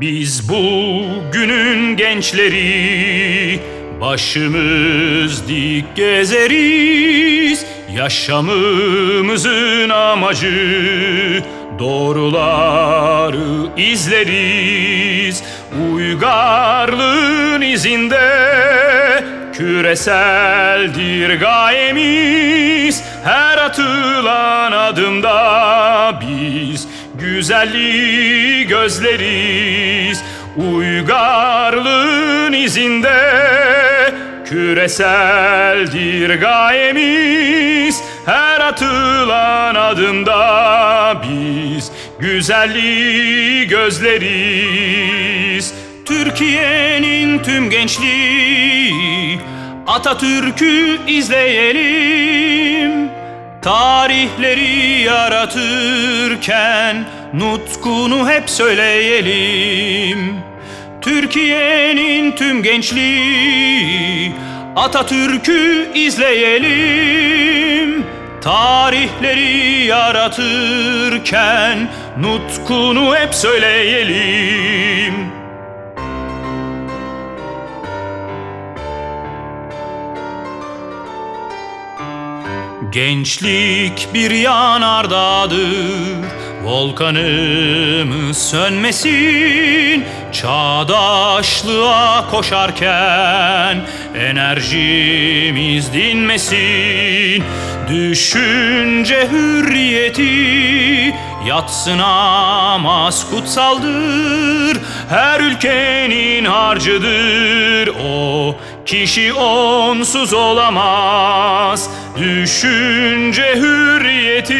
Biz bugünün gençleri Başımız dik gezeriz. Yaşamımızın amacı Doğruları izleriz. Uygarlığın izinde Küreseldir gayemiz Her atılan adımda biz Güzelliği gözleriz. Uygarlığın izinde Küreseldir gayemiz Her atılan adımda biz Güzelliği gözleriz. Türkiye'nin tüm gençliği Atatürk'ü izleyelim Tarihleri yaratırken nutkunu hep söyleyelim. Türkiye'nin tüm gençliği Atatürk'ü izleyelim. Tarihleri yaratırken nutkunu hep söyleyelim. Gençlik bir yanardağdır Volkanımız sönmesin Çağdaşlığa koşarken Enerjimiz dinmesin. Düşünce hürriyeti yatsınamaz kutsaldır Her ülkenin harcıdır. O Kişi onsuz olamaz Düşünce hürriyeti.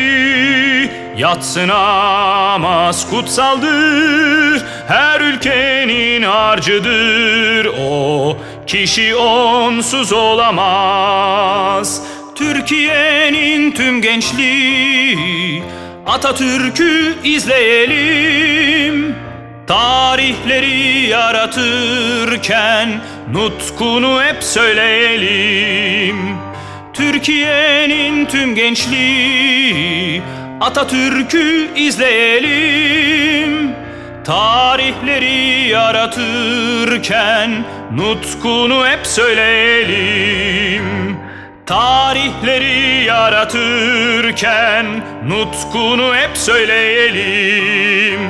Yatsınamaz kutsaldır Her ülkenin harcıdır. O Kişi onsuz olamaz Türkiye'nin tüm gençliği Atatürk'ü izleyelim. Tarihleri yaratırken nutkunu hep söyleyelim. Türkiye'nin tüm gençliği Atatürk'ü izleyelim. Tarihleri yaratırken nutkunu hep söyleyelim Tarihleri yaratırken nutkunu hep söyleyelim